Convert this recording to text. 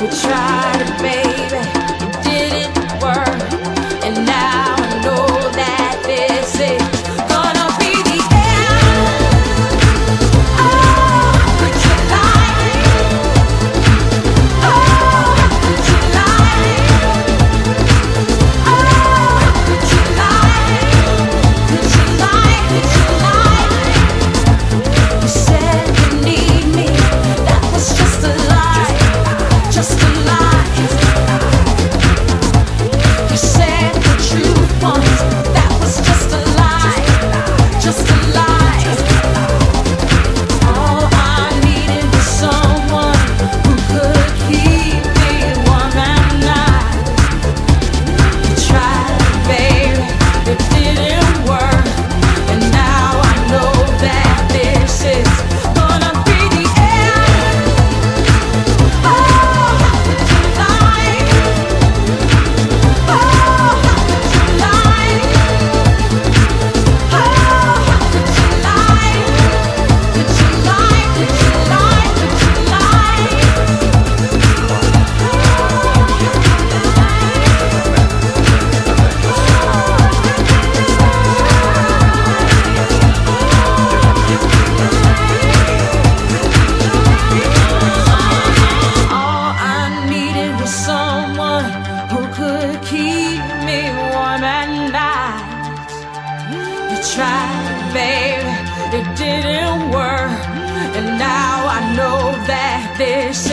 just lies. You tried, babe, it didn't work. And now I know that this